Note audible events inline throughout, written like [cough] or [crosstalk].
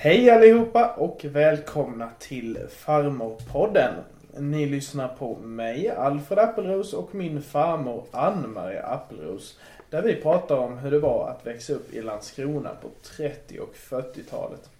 Hej allihopa och välkomna till Farmorpodden. Ni lyssnar på mig, Alfred Appelros och min farmor Ann-Marie Appelros. Där vi pratar om hur det var att växa upp i Landskrona på 30 och 40-talet.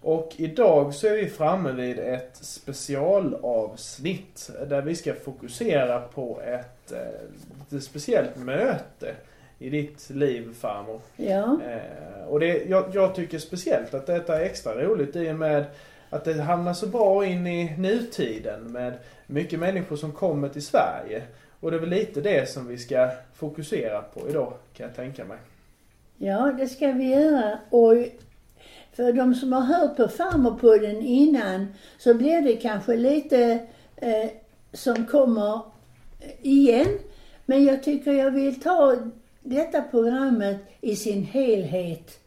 Och idag så är vi framme vid ett specialavsnitt där vi ska fokusera på ett, eh, ett speciellt möte i ditt liv farmor. Ja. Eh, och det, jag, jag tycker speciellt att detta är extra roligt i och med att det hamnar så bra in i nutiden med mycket människor som kommer till Sverige. Och det är väl lite det som vi ska fokusera på idag kan jag tänka mig. Ja, det ska vi göra. Och för de som har hört på Farmerpodden innan så blir det kanske lite eh, som kommer igen. Men jag tycker jag vill ta detta programmet i sin helhet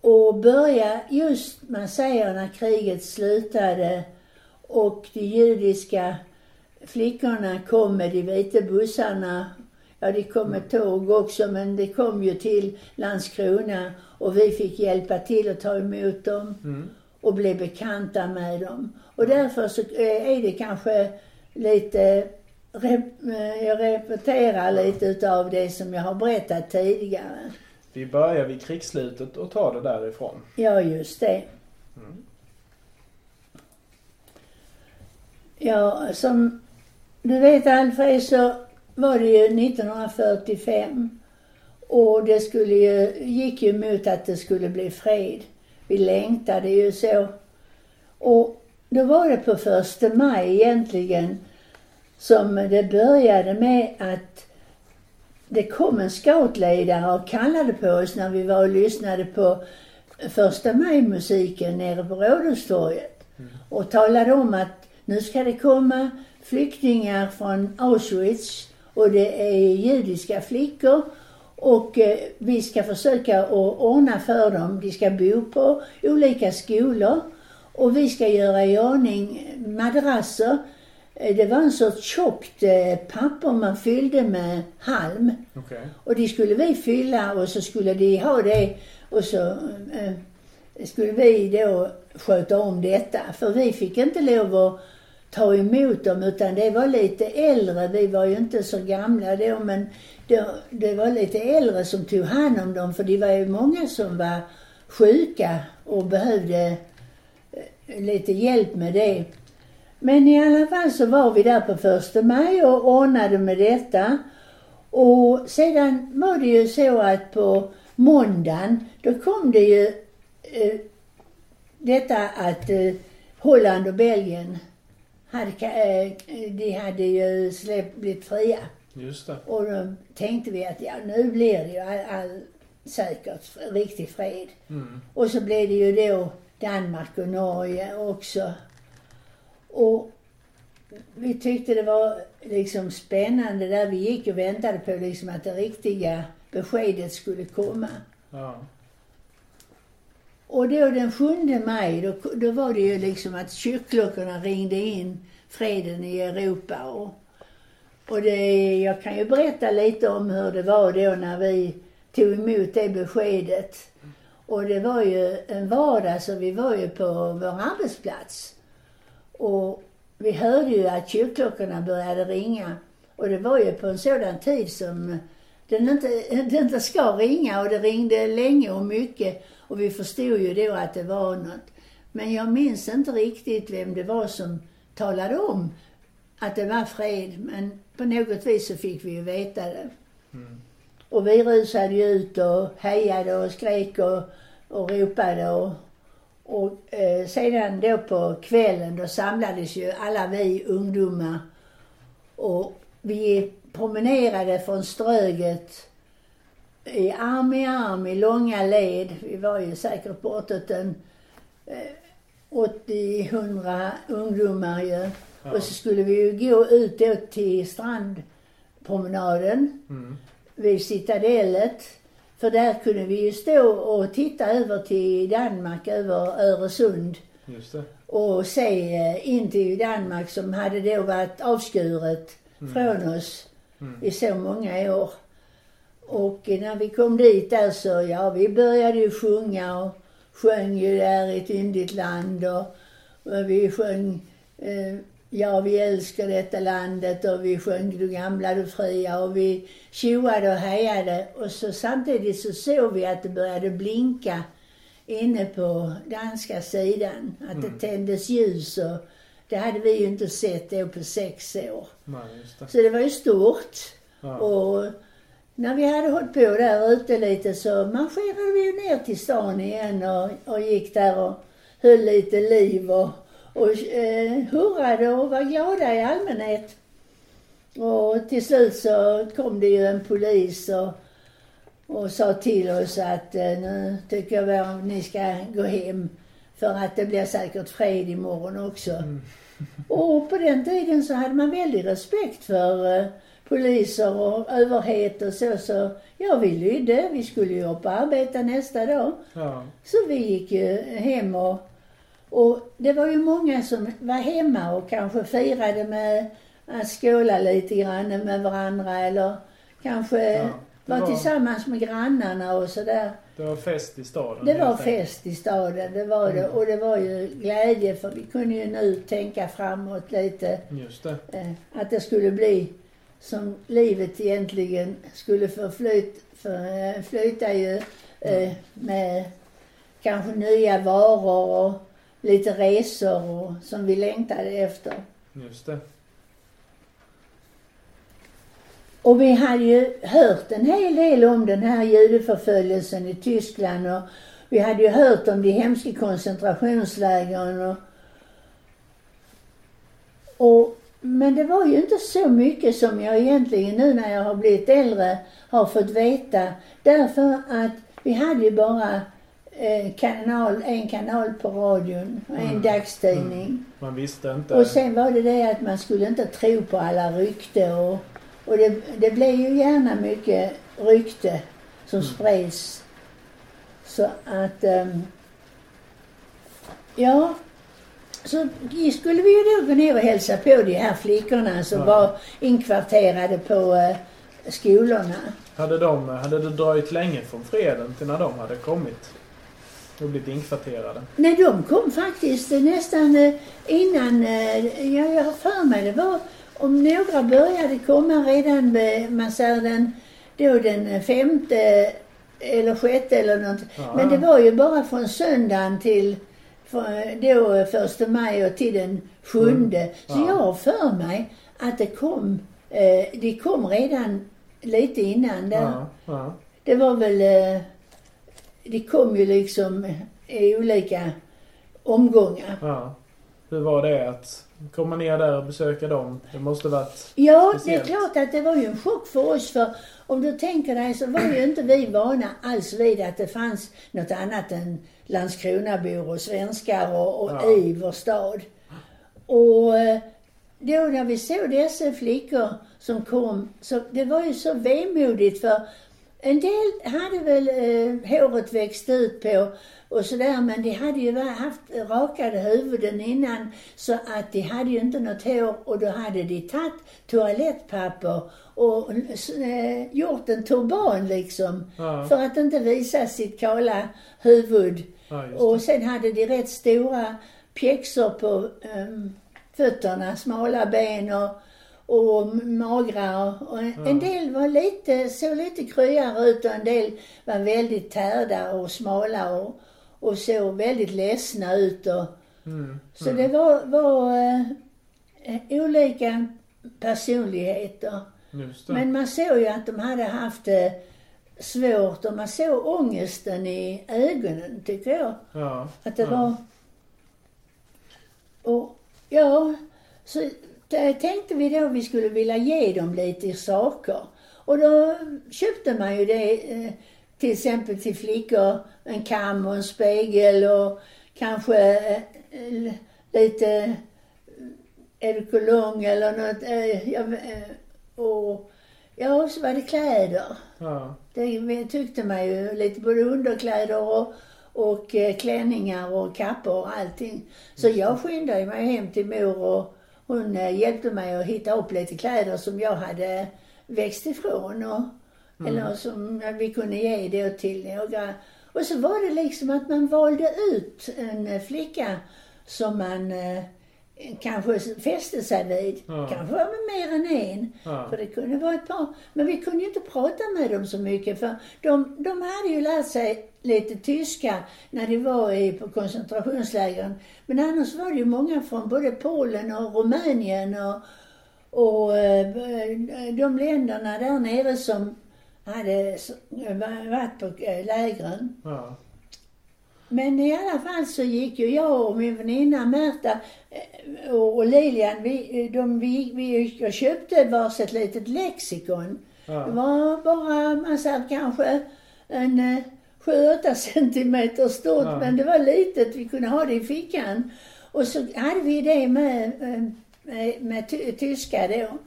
och börja just, man säger när kriget slutade och de judiska flickorna kom med de vita bussarna. Ja, de kom med tåg också, men det kom ju till Landskrona och vi fick hjälpa till att ta emot dem Mm. och bli bekanta med dem. Och därför så eh, är det kanske lite, rep, eh, jag repeterar lite utav det som jag har berättat tidigare. Vi börjar vid krigsslutet och tar det därifrån. Ja, just det. Mm. Ja, som du vet Alfred så var det ju 1945 och det skulle ju, gick ju mot att det skulle bli fred. Vi längtade ju så. Och då var det på första maj egentligen som det började med att det kom en scoutledare och kallade på oss när vi var och lyssnade på första maj-musiken nere på Rådhustorget. Och talade om att nu ska det komma flyktingar från Auschwitz och det är judiska flickor och eh, vi ska försöka att ordna för dem. De ska bo på olika skolor och vi ska göra i ordning madrasser. Eh, Det var en sorts tjockt eh, papper man fyllde med halm. Okej. Och det skulle vi fylla och så skulle de ha det och så eh, skulle vi då sköta om detta. För vi fick inte lov att ta emot dem utan det var lite äldre. Vi var ju inte så gamla då men det, det var lite äldre som tog hand om dem för det var ju många som var sjuka och behövde eh, lite hjälp med det. Men i alla fall så var vi där på första maj och ordnade med detta. Och sedan var det ju så att på måndagen, då kom det ju eh, detta att eh, Holland och Belgien hade, eh, de hade ju släppt, blivit fria. Just det. Och då tänkte vi att ja, nu blir det ju all, all, säkert riktig fred. Mm. Och så blev det ju då Danmark och Norge också. Och vi tyckte det var liksom spännande där vi gick och väntade på liksom att det riktiga beskedet skulle komma. Ja. Och då den 7 maj, då, då var det ju liksom att kyrkklockorna ringde in freden i Europa. Och, och det, jag kan ju berätta lite om hur det var då när vi tog emot det beskedet. Och det var ju en vardag så vi var ju på vår arbetsplats. Och vi hörde ju att kyrkklockorna började ringa. Och det var ju på en sådan tid som den inte, den inte ska ringa och det ringde länge och mycket. Och vi förstod ju då att det var något. Men jag minns inte riktigt vem det var som talade om att det var fred. Men på något vis så fick vi ju veta det. Mm. Och vi rusade ju ut och hejade och skrek och, och ropade och, och eh, sedan då på kvällen då samlades ju alla vi ungdomar och vi promenerade från Ströget i arm i arm i långa led. Vi var ju säkert bortåt en eh, 80-100 ungdomar ju. Ja. Och så skulle vi ju gå ut då till strandpromenaden Mm. vid Citadellet. För där kunde vi ju stå och titta över till Danmark, över Öresund och se eh, in till Danmark som hade då varit avskuret från oss Mm. i så många år. Och eh, när vi kom dit där så, ja vi började ju sjunga och sjöng ju där i ett yndigt land och, och vi sjöng eh, Ja, vi älskar detta landet och vi sjöng Du gamla, du fria och vi tjoade och hejade. Och så samtidigt så såg vi att det började blinka inne på danska sidan. Att det tändes ljus och det hade vi ju inte sett då på sex år. Nej, det. Så det var ju stort. Ja. Och när vi hade hållit på där ute lite så marscherade vi ju ner till stan igen och, och gick där och höll lite liv och, och eh, hurrade och var glada i allmänhet. Och till slut så kom det ju en polis och, och sa till oss att eh, nu tycker jag att ni ska gå hem för att det blir säkert fred imorgon också. [laughs] Och på den tiden så hade man väldigt respekt för eh, poliser och överhet och så. Så ja, vi lydde. Vi skulle ju upp och arbeta nästa dag. Ja. Så vi gick ju hem och, och det var ju många som var hemma och kanske firade med att skåla lite grann med varandra eller kanske Ja, var, var- tillsammans med grannarna och sådär. Det var fest i staden. Det var fest i staden, det var det. Mm. Och det var ju glädje för vi kunde ju nu tänka framåt lite. Just det. Eh, att det skulle bli som livet egentligen skulle förflyt, för, eh, flyta ju eh, med kanske nya varor och lite resor och, som vi längtade efter. Just det. Och vi hade ju hört en hel del om den här judeförföljelsen i Tyskland och vi hade ju hört om de hemska koncentrationslägren och, och men det var ju inte så mycket som jag egentligen nu när jag har blivit äldre har fått veta. Därför att vi hade ju bara kanal, en kanal på radion och en Mm. dagstidning. Man visste inte. Och sen var det det att man skulle inte tro på alla rykte och, och det, det blev ju gärna mycket rykte som Mm. spreds. Så att, ehm, ja, så skulle vi ju då gå ner och hälsa på de här flickorna som Ja. var inkvarterade på eh, skolorna. Hade, de, hade det dröjt länge från freden till när de hade kommit och blivit inkvarterade? Nej, de kom faktiskt nästan eh, innan, eh, ja, jag har för mig det var om några började komma redan med, man säger den, då den femte eller sjätte eller något. Ja. Men det var ju bara från söndagen till då första maj och till den sjunde. Så Ja. jag har för mig att det kom, eh, de kom redan lite innan där. Ja. Det var väl, eh, det kom ju liksom i olika omgångar. ja. Hur var det att komma ner där och besöka dem? Det måste varit... Ja, det är Speciellt. klart att det var ju en chock för oss för om du tänker dig så var ju inte vi vana alls vid att det fanns något annat än Landskronabor och svenskar och, och Ja. i vår stad. Och eh, då när vi såg dessa flickor som kom, så det var ju så vemodigt för en del hade väl eh, håret växt ut på och sådär men de hade ju haft rakade huvuden innan så att de hade ju inte något hår. Och då hade de tagit toalettpapper och eh, gjort en turban liksom Ja, för att inte visa sitt kala huvud. ja Och sen hade de rätt stora pjäxor på um, fötterna, smala ben och, och magra. Och, en, Ja. del var lite, såg lite kryare ut och en del var väldigt tärda och smala och, och såg väldigt ledsna ut. Och, Mm, så mm. det var, var eh, olika personligheter. Men man såg ju att de hade haft det svårt och man såg ångesten i ögonen tycker jag. ja, Att det ja. var... Och ja, så tänkte vi då vi skulle vilja ge dem lite saker. Och då köpte man ju det eh, till exempel till flickor, en kam och en spegel och kanske eh, eh, lite Edekolong eller något. Eh, eh, och ja, så var det kläder. Ja, Det tyckte man ju lite både underkläder och, och eh, klänningar och kappor och allting. Så jag skyndade mig hem till mor och hon eh, hjälpte mig att hitta upp lite kläder som jag hade växt ifrån och, Mm. eller som vi kunde ge då till några. Och så var det liksom att man valde ut en flicka som man eh, kanske fäste sig vid. Ja. Kanske var det mer än en. Ja. För det kunde vara ett par. Men vi kunde ju inte prata med dem så mycket för de, de hade ju lärt sig lite tyska när de var i, på koncentrationslägren. Men annars var det ju många från både Polen och Rumänien och, och eh, de länderna där nere som hade varit på eh, lägren. Ja. Men i alla fall så gick ju jag och min väninna Märta eh, och Lilian, vi, eh, de, vi, vi gick och köpte varsitt litet lexikon. Det Ja. var bara massa, kanske en eh, 7-8 [laughs] centimeter stort, Ja. men det var litet. Vi kunde ha det i fickan. Och så hade vi det med, eh, med, med ty, tyska då.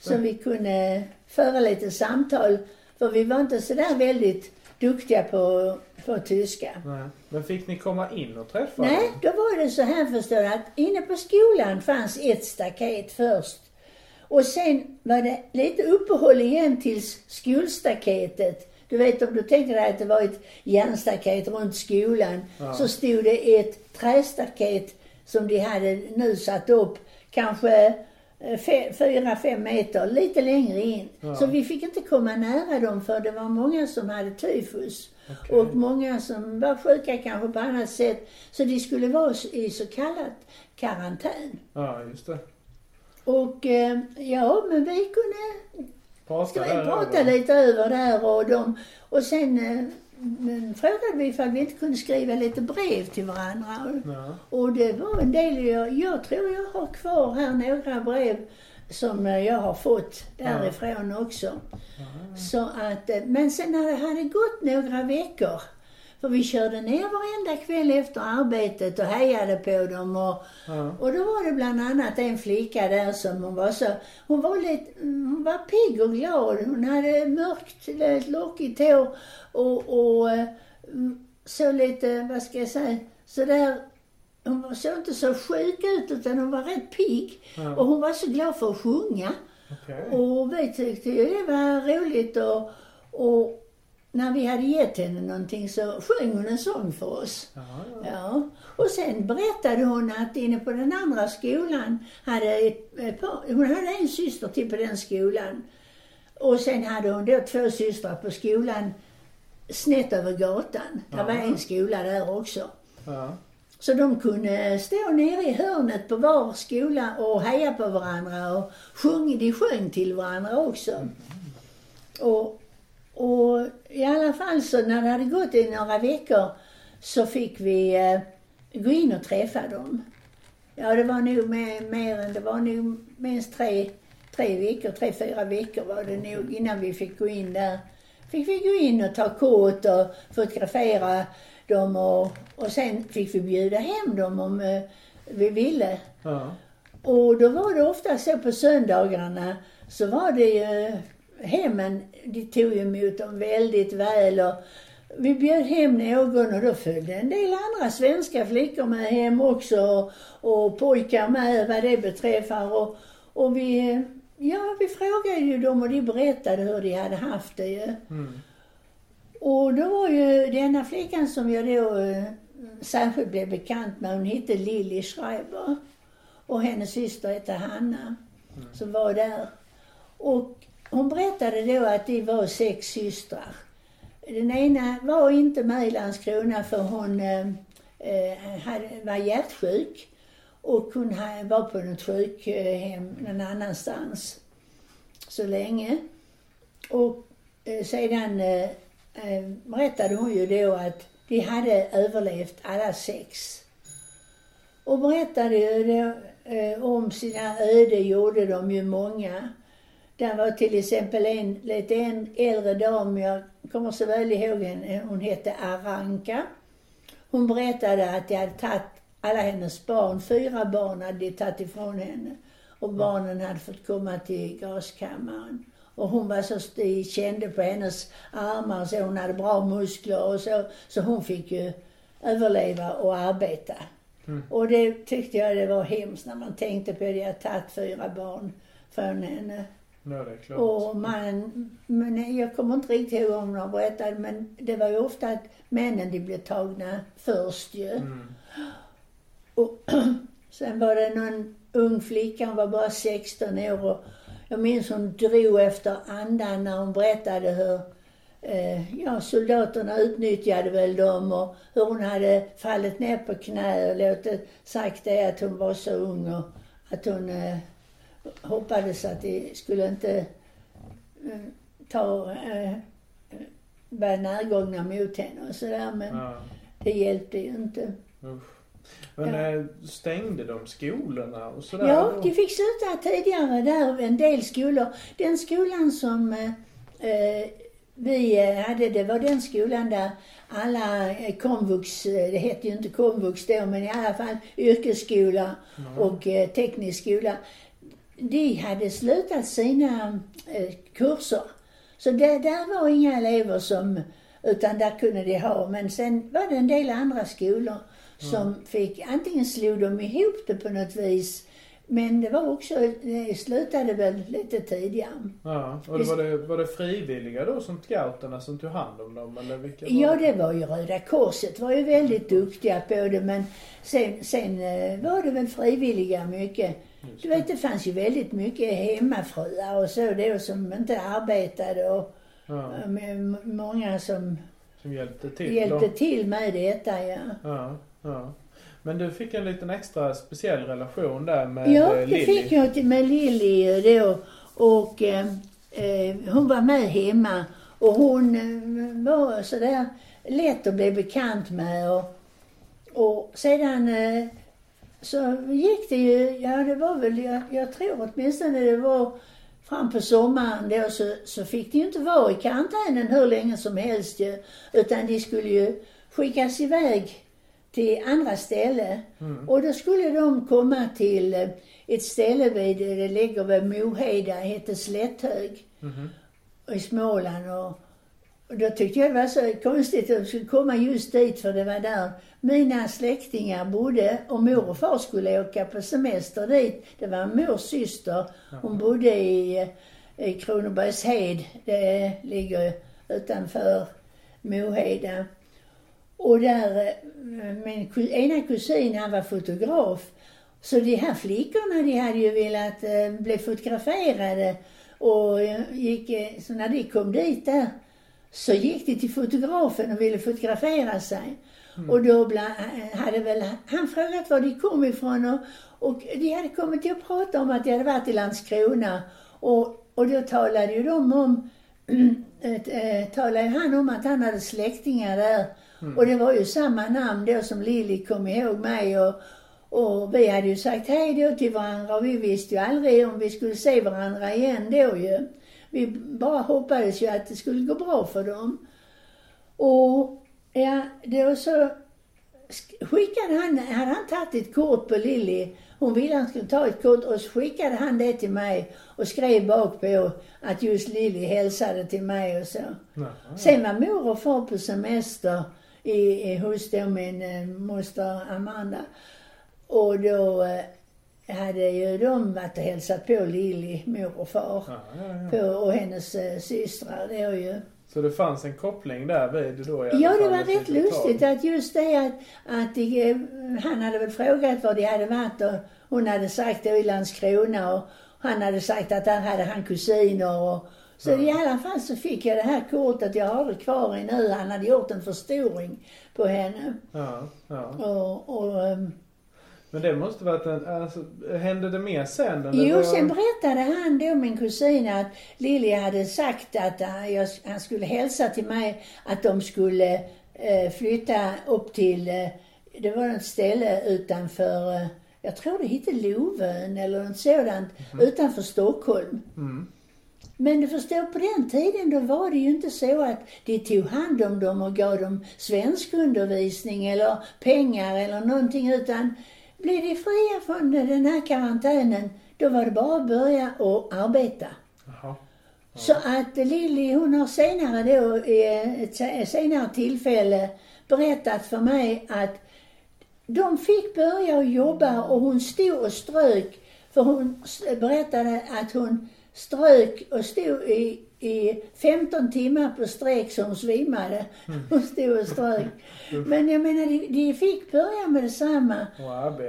Så det. vi kunde föra lite samtal. För vi var inte sådär väldigt duktiga på, på tyska. Nej. Men fick ni komma in och träffa Nej, dem? då var det så här förstår du att inne på skolan fanns ett staket först. Och sen var det lite uppehåll igen tills skolstaketet. Du vet om du tänker dig att det var ett järnstaket runt skolan. Ja. Så stod det ett trästaket som de hade nu satt upp. Kanske eh, fyra, fem meter, lite längre in. Ja. Så vi fick inte komma nära dem för det var många som hade tyfus. Okej. Och många som var sjuka kanske på annat sätt. Så de skulle vara i så kallat karantän. Ja, just det. Och eh, ja, men vi kunde Prata ska vi prata över. lite över där och de, och sen eh, men frågade vi ifall vi inte kunde skriva lite brev till varandra. Ja. Och det var en del, jag, jag tror jag har kvar här några brev som eh, jag har fått därifrån också. Så att, eh, men sen när det hade gått några veckor, för vi körde ner varenda kväll efter arbetet och hejade på dem och, Ja. och då var det bland annat en flicka där som hon var så, hon var lite, hon var pigg och glad. Hon hade mörkt, lockigt hår och, och eh, så lite, vad ska jag säga, sådär, hon såg inte så sjuk ut utan hon var rätt pigg. Ja. Och hon var så glad för att sjunga. Okej. Och vi tyckte ju det var roligt och, och när vi hade gett henne någonting så sjöng hon en sång för oss. Ja, ja. Ja. Och sen berättade hon att inne på den andra skolan hade ett, ett par, hon hade en syster till på den skolan. Och sen hade hon då två systrar på skolan snett över gatan. Det var Ja. en skola där också. ja. Så de kunde stå nere i hörnet på var skola och heja på varandra och sjung, de sjöng till varandra också. Och, och i alla fall så när det hade gått i några veckor så fick vi eh, gå in och träffa dem. Ja, det var nog mer, mer än, det var nog minst tre, tre veckor, tre, fyra veckor var det nog innan vi fick gå in där. Fick vi gå in och ta kort och fotografera dem och, och sen fick vi bjuda hem dem om eh, vi ville. ja. Och då var det ofta så på söndagarna så var det ju hemmen, de tog ju emot dem väldigt väl och vi bjöd hem någon och då följde en del andra svenska flickor med hem också och, och pojkar med vad det beträffar och, och vi, ja vi frågade ju dem och de berättade hur de hade haft det ju. Mm. Och då var ju denna flickan som jag då eh, särskilt blev bekant med, hon hette Lilly Schreiber. Och hennes syster hette Hanna, som var där. Och hon berättade då att de var sex systrar. Den ena var inte med i Landskrona för hon eh, eh, hade, var hjärtsjuk. Och hon var på något sjukhem någon annanstans så länge. Och eh, sedan eh, eh, berättade hon ju då att de hade överlevt alla sex. Och berättade ju då, eh, om sina öde gjorde de ju många. Där var till exempel en lite en äldre dam, jag kommer så väl ihåg henne, hon hette Aranka. Hon berättade att de hade tagit alla hennes barn, fyra barn hade de tagit ifrån henne. Och barnen hade fått komma till gaskammaren. Och hon var så, de kände på hennes armar så hon hade bra muskler och så. Så hon fick ju överleva och arbeta. Mm. Och det tyckte jag det var hemskt när man tänkte på det. Jag tagit fyra barn från henne. Ja, det är klart. Och man, men jag kommer inte riktigt ihåg om de berättade, men det var ju ofta att männen de blev tagna först ju. Mm. Och [clears throat] sen var det någon ung flicka, hon var bara 16 år och jag minns hon drog efter andan när hon berättade hur eh, ja, soldaterna utnyttjade väl dem och hur hon hade fallit ner på knä och låtit sagt det att hon var så ung och att hon eh, hoppades att de skulle inte eh, ta, eh, vara närgångna mot henne och sådär men Ja. det hjälpte ju inte. Usch. Men Ja. eh, stängde de skolorna och sådär? Ja, de fick sluta tidigare där, en del skolor. Den skolan som eh, eh, vi eh, hade, det var den skolan där alla komvux, det hette ju inte komvux då, men i alla fall yrkesskola och eh, teknisk skola. De hade slutat sina eh, kurser. Så det, där var inga elever som, utan där kunde de ha. Men sen var det en del andra skolor som fick, antingen slog de ihop det på något vis, men det var också, det slutade väl lite tidigare. Ja, och det var, det, var det frivilliga då som scouterna som tog hand om dem eller vilka Ja, det var ju Röda Korset var ju väldigt duktiga på det, men sen, sen eh, var det väl frivilliga mycket. Just Du vet, det fanns ju väldigt mycket hemmafruar och så då som inte arbetade och Ja, eh, många som som hjälpte till hjälpte då. till med detta, ja. Ja, ja. Men du fick en liten extra speciell relation där med Ja, eh, det Lilly. fick jag med Lilly då. Och eh, eh, hon var med hemma. Och hon eh, var sådär lätt att bli bekant med. Och, och sedan eh, så gick det ju, ja det var väl, jag, jag tror åtminstone det var fram på sommaren då så, så fick de ju inte vara i karantänen hur länge som helst ju. Utan de skulle ju skickas iväg till andra ställen. Mm. Och då skulle de komma till eh, ett ställe vid, det ligger vid Moheda, heter Slätthög Mhm. i Småland. Och, och då tyckte jag det var så konstigt att de skulle komma just dit för det var där mina släktingar bodde och mor och far skulle åka på semester dit. Det var mors syster. Hon bodde i, eh, i Kronobergshed. Det ligger utanför Moheda. Och där, eh, min ena kusin han var fotograf. Så de här flickorna de hade ju velat eh, bli fotograferade. Och eh, gick, så när de kom dit där så gick de till fotografen och ville fotografera sig. Och då bla, eh, hade väl han frågat var de kom ifrån och, och de hade kommit till att prata om att de hade varit i Landskrona. Och, och då talade ju de om, [clears throat] eh, talade han om att han hade släktingar där. Och det var ju samma namn då som Lilly kom ihåg mig och, och vi hade ju sagt hej då till varandra och vi visste ju aldrig om vi skulle se varandra igen då ju. Vi bara hoppades ju att det skulle gå bra för dem. Och ja, då så sk- skickade han, hade han tagit ett kort på Lilly. Hon ville han skulle ta ett kort och så skickade han det till mig och skrev bak på att just Lilly hälsade till mig och så. Ja. Sen var mor och far på semester i, i, då min eh, moster Amanda. Och då eh, hade ju de varit och hälsat på Lilly, mor och far. Ja, ja, ja. På, och hennes eh, systrar då ju. Så det fanns en koppling där vid då i alla Ja, det var rätt lustigt att just det att, att de, eh, han hade väl frågat var de hade varit och hon hade sagt det i Landskrona och han hade sagt att där hade han kusiner och så i alla fall så fick jag det här kortet, jag har det kvar i nu. Han hade gjort en förstoring på henne. Ja, ja. Och, och ehm, Men det måste varit en, alltså, hände det mer sen? eller Jo, sen berättade han då, min kusin, att Lilly hade sagt att eh, jag, han skulle hälsa till mig att de skulle eh, flytta upp till, eh, det var ett ställe utanför, eh, jag tror det hette Lovön eller något sådant, utanför Stockholm. Mm. Men du förstår, på den tiden då var det ju inte så att de tog hand om dem och gav dem svenskundervisning eller pengar eller någonting utan blev de fria från den här karantänen, då var det bara att börja och arbeta. Jaha. Så att Lilly, hon har senare då, i ett se- senare tillfälle berättat för mig att de fick börja att jobba och hon stod och strök. För hon berättade att hon strök och stod i, i 15 timmar på sträck som svimmade. Och stod och strök. Men jag menar, de, de fick börja med detsamma.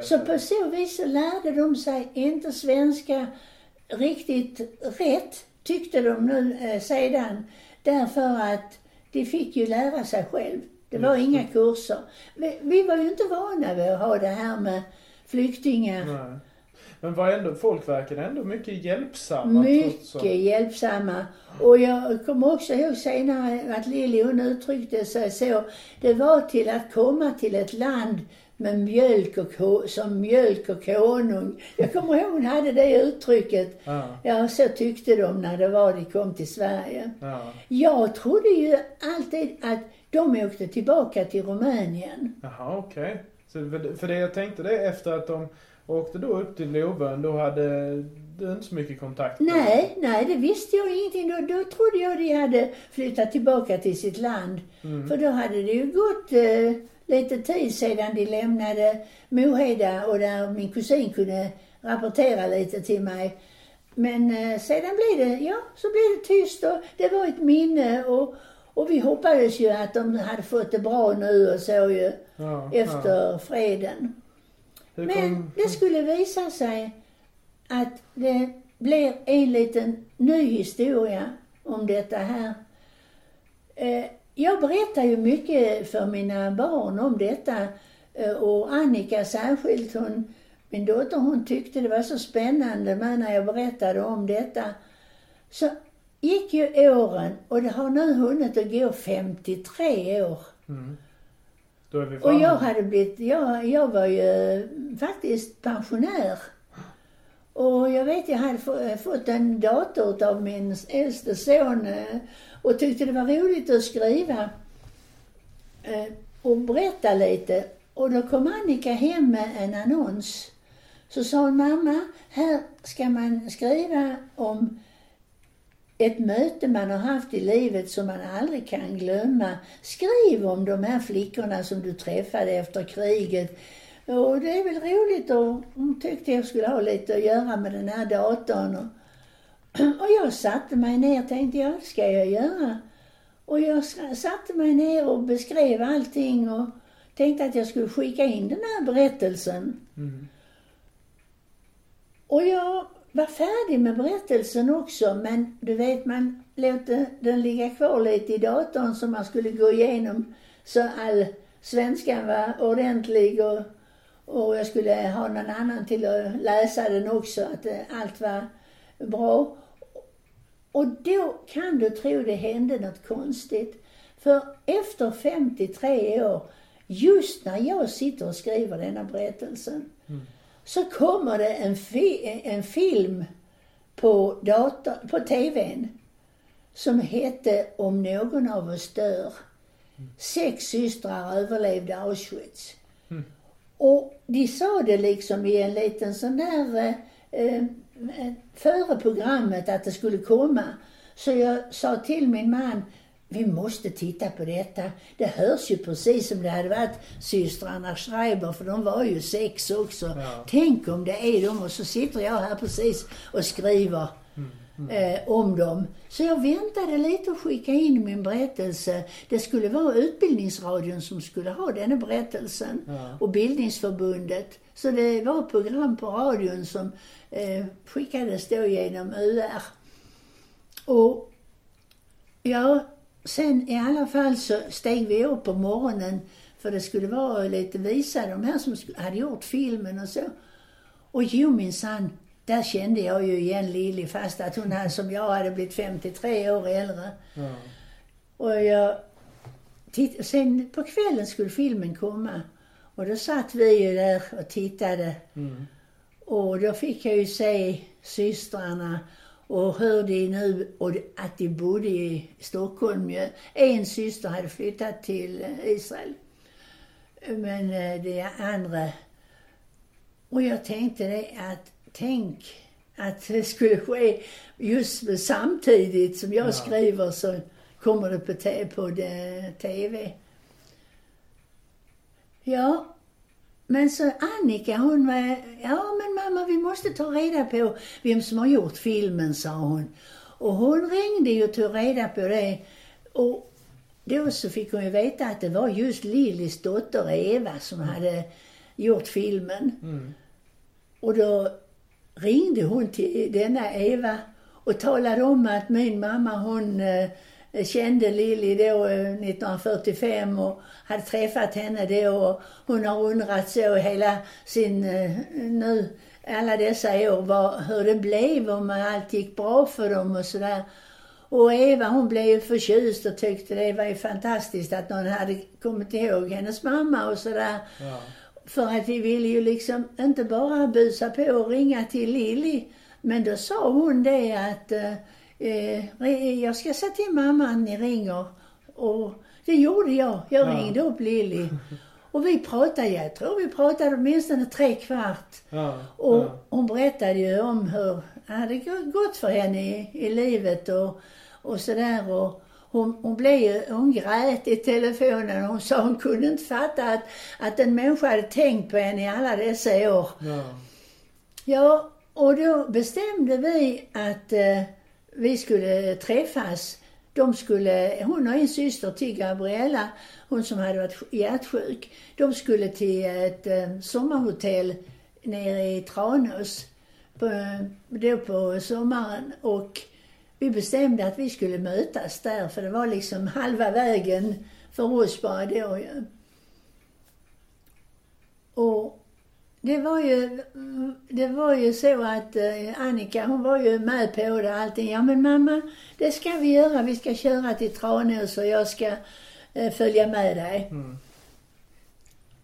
Så på så vis så lärde de sig inte svenska riktigt rätt, tyckte de nu eh, sedan. Därför att de fick ju lära sig själv. Det var Just inga kurser. Vi, vi var ju inte vana vid att ha det här med flyktingar. Nej. Men var ändå, folk verkade ändå mycket hjälpsamma. Mycket hjälpsamma. Och jag kommer också ihåg senare att Lilly hon uttryckte sig så. Det var till att komma till ett land med mjölk och som mjölk och konung. Jag kommer ihåg hon hade det uttrycket. Ja, Ja, så tyckte de när det var de kom till Sverige. ja. Jag trodde ju alltid att de åkte tillbaka till Rumänien. Jaha, okej. Så för, det jag tänkte det efter att de åkte då upp till Lovön, då hade du inte så mycket kontakt med Nej, nej, det visste jag ingenting. Då, då trodde jag de hade flyttat tillbaka till sitt land. Mm. För då hade det ju gått eh, lite tid sedan de lämnade Moheda och där min kusin kunde rapportera lite till mig. Men eh, sedan blev det, ja, så blev det tyst och det var ett minne och, och vi hoppades ju att de hade fått det bra nu och så ju Ja, efter freden. Hur Men kom, det skulle visa sig att det blir en liten ny historia om detta här. Eh, Jag berättar ju mycket för mina barn om detta eh, och Annika särskilt, hon, min dotter, hon tyckte det var så spännande med när jag berättade om detta. Så gick ju åren och det har nu hunnit att gå 53 år. mm. Och jag hade blivit, jag, jag var ju faktiskt pensionär. Och jag vet, jag hade få- fått en dator av min äldste son eh, och tyckte det var roligt att skriva eh, och berätta lite. Och då kom Annika hem med en annons. Så sa hon, mamma, här ska man skriva om ett möte man har haft i livet som man aldrig kan glömma. Skriv om de här flickorna som du träffade efter kriget. Och det är väl roligt och hon tyckte jag skulle ha lite att göra med den här datorn. Och, [clears throat] och jag satte mig ner och tänkte, ja det ska jag göra. Och jag sa- satte mig ner och beskrev allting och tänkte att jag skulle skicka in den här berättelsen. Mm. Och jag var färdig med berättelsen också, men du vet, man låter den ligga kvar lite i datorn så man skulle gå igenom så all svenskan var ordentlig och, och jag skulle ha någon annan till att läsa den också, att eh, allt var bra. Och då kan du tro det hände något konstigt. För efter 53 år, just när jag sitter och skriver denna berättelsen, så kommer det en, fi- en film på, dator, på TVn som hette Om någon av oss dör. Sex systrar överlevde Auschwitz. Mm. Och de sa det liksom i en liten sån där, eh, eh, före programmet att det skulle komma. Så jag sa till min man, vi måste titta på detta. Det hörs ju precis som det hade varit systrarna Schreiber, för de var ju sex också. Ja. Tänk om det är de och så sitter jag här precis och skriver eh, om dem. Så jag väntade lite och skickade in min berättelse. Det skulle vara Utbildningsradion som skulle ha denna berättelsen Ja. och Bildningsförbundet. Så det var program på radion som eh, skickades då genom UR. Och ja, sen i alla fall så steg vi upp på morgonen för det skulle vara lite visa de här som hade gjort filmen och så. Och jo minsann, där kände jag ju igen Lilly fast att hon hade, som jag hade blivit 53 år äldre. Ja. Och jag titt, sen på kvällen skulle filmen komma. Och då satt vi ju där och tittade. Mm. Och då fick jag ju se systrarna och hur de nu, och att de bodde i Stockholm ju. En syster hade flyttat till Israel. Men eh, det andra... Och jag tänkte det att, tänk att det skulle ske just samtidigt som jag Ja. skriver så kommer det på, te- på det, TV. Ja, men så Annika hon var, ja men mamma vi måste ta reda på vem som har gjort filmen sa hon. Och hon ringde ju och tog reda på det. Och då så fick hon ju veta att det var just Lillys dotter Eva som hade gjort filmen. Mm. Och då ringde hon till denna Eva och talade om att min mamma hon eh, kände Lilly då eh, 1945 och hade träffat henne då och hon har undrat så hela sin, eh, nu, alla dessa år vad, hur det blev, om allt gick bra för dem och sådär. Och Eva hon blev ju förtjust och tyckte det var ju fantastiskt att någon hade kommit ihåg hennes mamma och sådär. Ja. För att vi ville ju liksom inte bara busa på och ringa till Lilly. Men då sa hon det att eh, jag ska säga till mamma att ni ringer. Och det gjorde jag. Jag Ja. ringde upp Lilly. Och vi pratade, jag tror vi pratade åtminstone tre kvart. Ja. Och ja. hon berättade ju om hur det hade gått för henne i, i livet och, och sådär. Och hon, hon blev ju, hon grät i telefonen hon sa hon kunde inte fatta att, att en människa hade tänkt på henne i alla dessa år. ja. Ja, och då bestämde vi att eh, vi skulle träffas. De skulle, hon och en syster till Gabriella, hon som hade varit hjärtsjuk, de skulle till ett eh, sommarhotell nere i Tranås på, då på sommaren och vi bestämde att vi skulle mötas där för det var liksom halva vägen för oss bara då ju. Och det var ju, det var ju så att eh, Annika hon var ju med på det allting. Ja men mamma, det ska vi göra. Vi ska köra till Tranås och jag ska eh, följa med dig. Mm.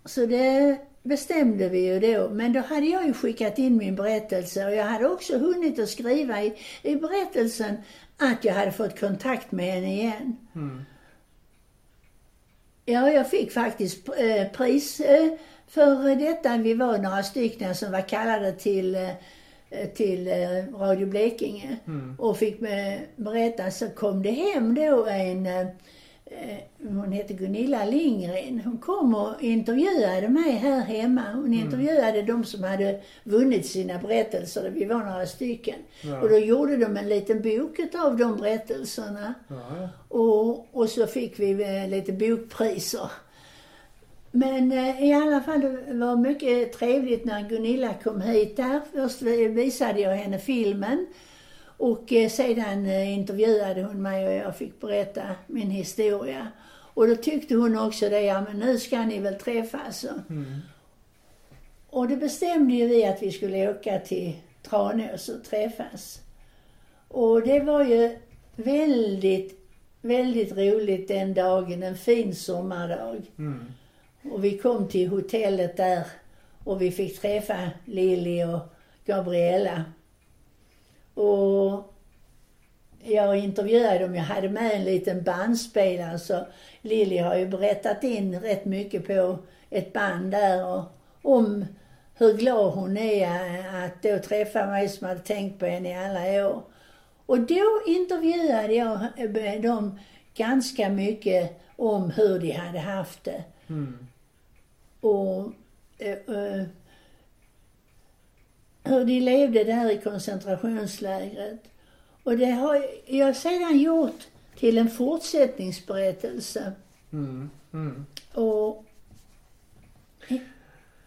Så det bestämde vi ju då. Men då hade jag ju skickat in min berättelse och jag hade också hunnit att skriva i, i berättelsen att jag hade fått kontakt med henne igen. Mm. Ja, jag fick faktiskt eh, pris eh, för detta. Vi var några stycken som var kallade till, eh, till eh, Radio Blekinge Mm. och fick eh, berätta. Så kom det hem då en, hon heter Gunilla Lindgren. Hon kom och intervjuade mig här hemma. Hon intervjuade de som hade vunnit sina berättelser. Vi var några stycken. Ja. Och då gjorde de en liten bok av de berättelserna. Ja. Och, och så fick vi lite bokpriser. Men eh, i alla fall, det var mycket trevligt när Gunilla kom hit där. Först visade jag henne filmen och eh, sedan eh, intervjuade hon mig och jag fick berätta min historia. Och då tyckte hon också det, ja men nu ska ni väl träffas. Mm. och det bestämde ju vi att vi skulle åka till Tranås och träffas. Och det var ju väldigt, väldigt roligt den dagen, en fin sommardag. Mm. Och vi kom till hotellet där och vi fick träffa Lili och Gabriella. Och jag intervjuade dem, jag hade med en liten bandspelare så Lili har ju berättat in rätt mycket på ett band där och om hur glad hon är att då träffa mig som hade tänkt på henne i alla år. Och då intervjuade jag dem ganska mycket om hur de hade haft det. Mm. Och eh, eh, hur de levde där i koncentrationslägret. Och det har jag sedan gjort till en fortsättningsberättelse. Mm. Mm. Och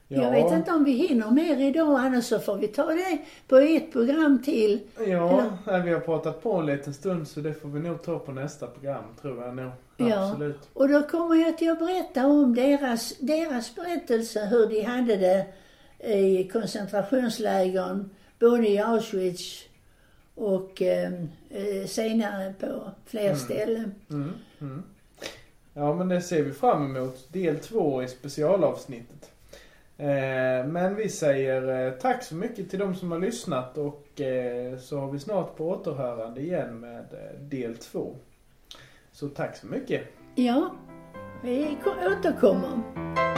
Ja. jag vet inte om vi hinner mer idag, annars så får vi ta det på ett program till. Ja, nej, vi har pratat på en liten stund så det får vi nog ta på nästa program tror jag nog. Ja. Absolut. Och då kommer jag till att berätta om deras, deras berättelse, hur de hade det i koncentrationslägren, både i Auschwitz och eh, eh, senare på fler Mm. ställen. Mm. Mm. Ja, men det ser vi fram emot. Del två i specialavsnittet. Eh, men vi säger eh, tack så mycket till de som har lyssnat och eh, så har vi snart på återhörande igen med eh, del två. Så tack så mycket. Ja, vi återkommer.